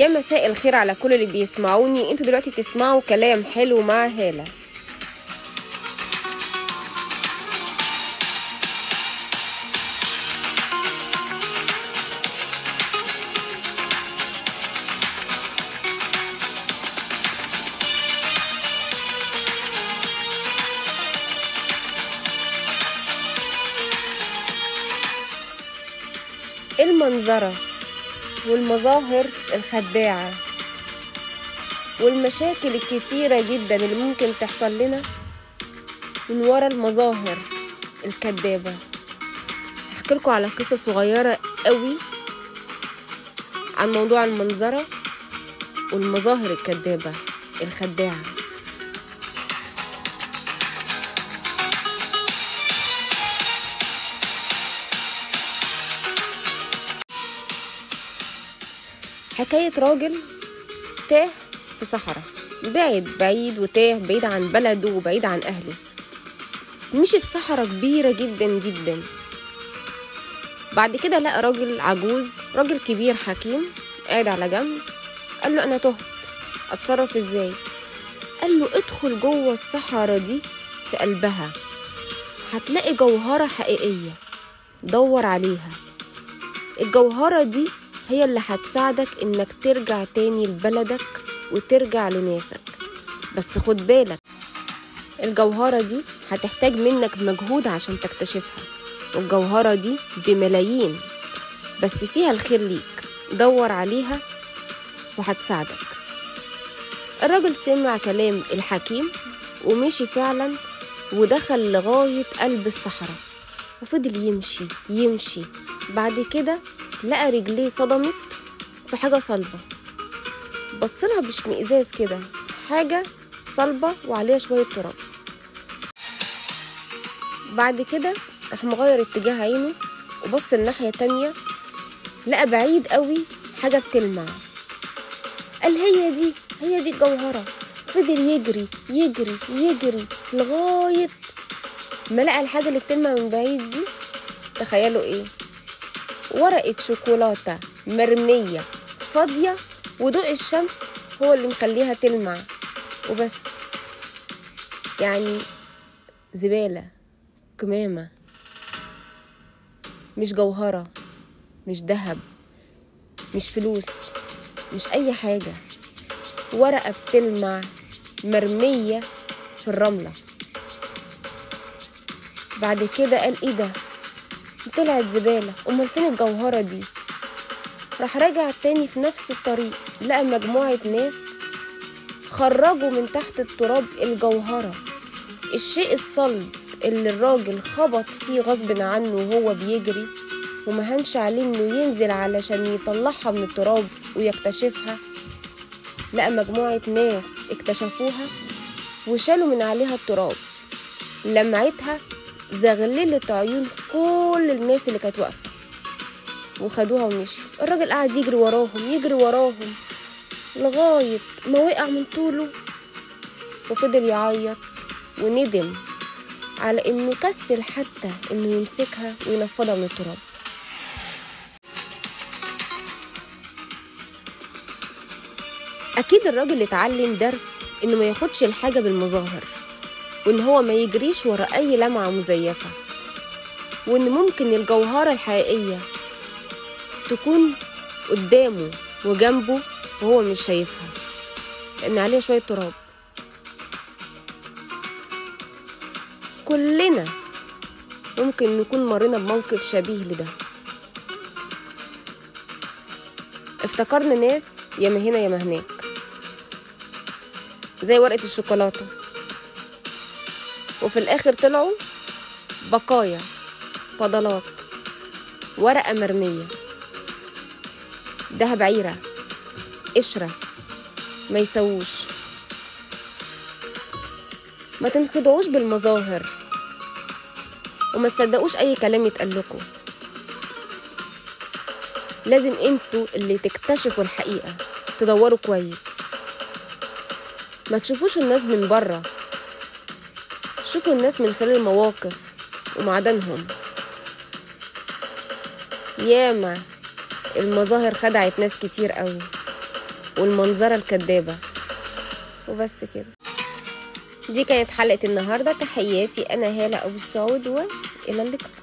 يا مساء الخير على كل اللي بيسمعوني. أنتوا دلوقتي بتسمعوا كلام حلو مع هالة. المنظرة. والمظاهر الخداعة والمشاكل الكتيرة جدا اللي ممكن تحصل لنا من ورا المظاهر الكدابة. هحكي لكم على قصة صغيرة قوي عن موضوع المنظرة والمظاهر الكدابة الخداعة. حكاية راجل تاه في صحراء. بعيد بعيد وتاه بعيد عن بلده وبعيد عن أهله. مشي في صحراء كبيرة جدا جدا. بعد كده لقى راجل عجوز راجل كبير حكيم قاعد على جنب. قال له أنا تهت. أتصرف إزاي؟ قال له ادخل جوه الصحراء دي في قلبها. هتلاقي جوهرة حقيقية. دور عليها. الجوهرة دي هي اللي هتساعدك إنك ترجع تاني لبلدك وترجع لناسك. بس خد بالك الجوهرة دي هتحتاج منك مجهود عشان تكتشفها والجوهرة دي بملايين. بس فيها الخير ليك دور عليها وهتساعدك. الراجل سمع كلام الحكيم ومشي فعلا ودخل لغاية قلب الصحراء وفضل يمشي يمشي. بعد كده لقى رجليه صدمت في حاجة صلبة. بصلها باشمئزاز كده حاجة صلبة وعليها شوية تراب. بعد كده راح مغير اتجاه عينه وبص الناحية تانية لقى بعيد قوي حاجة بتلمع. قال هي دي هي دي الجوهرة. فضل يجري يجري يجري لغاية ما لقى الحاجة اللي بتلمع من بعيد دي. تخيلوا إيه؟ ورقة شوكولاتة مرمية فاضية وضوء الشمس هو اللي مخليها تلمع. وبس. يعني زبالة كمامة مش جوهرة مش ذهب مش فلوس مش أي حاجة. ورقة بتلمع مرمية في الرملة. بعد كده قال إيه ده؟ طلعت زبالة. أمال فين الجوهرة دي؟ راح راجع تاني في نفس الطريق لقى مجموعة ناس خرجوا من تحت التراب الجوهرة. الشيء الصلب اللي الراجل خبط فيه غصب عنه وهو بيجري ومهنش عليه إنه ينزل علشان يطلعها من التراب ويكتشفها. لقى مجموعة ناس اكتشفوها وشالوا من عليها التراب. لمعتها زغللت عيون كل الناس اللي كانت واقفة. وخدوها ومشوا. الراجل قعد يجري وراهم يجري وراهم لغاية ما وقع من طوله وفضل يعيط وندم على إنه كسل حتى إنه يمسكها وينفضها من التراب. أكيد الراجل اتعلم درس إنه ما ياخدش الحاجة بالمظاهر. وإن هو ما يجريش ورا أي لمعة مزيفة. وإن ممكن الجوهرة الحقيقية تكون قدامه وجنبه وهو مش شايفها. لأن عليها شوية تراب. كلنا ممكن نكون مرينا بموقف شبيه لده. افتكرنا ناس ياما هنا ياما هناك. زي ورقة الشوكولاتة. وفي الآخر طلعوا بقايا فضلات ورقة مرمية دهب عيرة قشرة ما يسووش. ما تنخدعوش بالمظاهر وما تصدقوش أي كلام يتقال لازم أنتوا اللي تكتشفوا الحقيقة تدوروا كويس. ما تشوفوش الناس من بره. شوفوا الناس من خلال المواقف ومعدنهم. ياما المظاهر خدعت ناس كتير قوي والمنظرة الكدابة. وبس كده. دي كانت حلقة النهاردة. تحياتي أنا هالة أبو السعود وإلى اللقاء.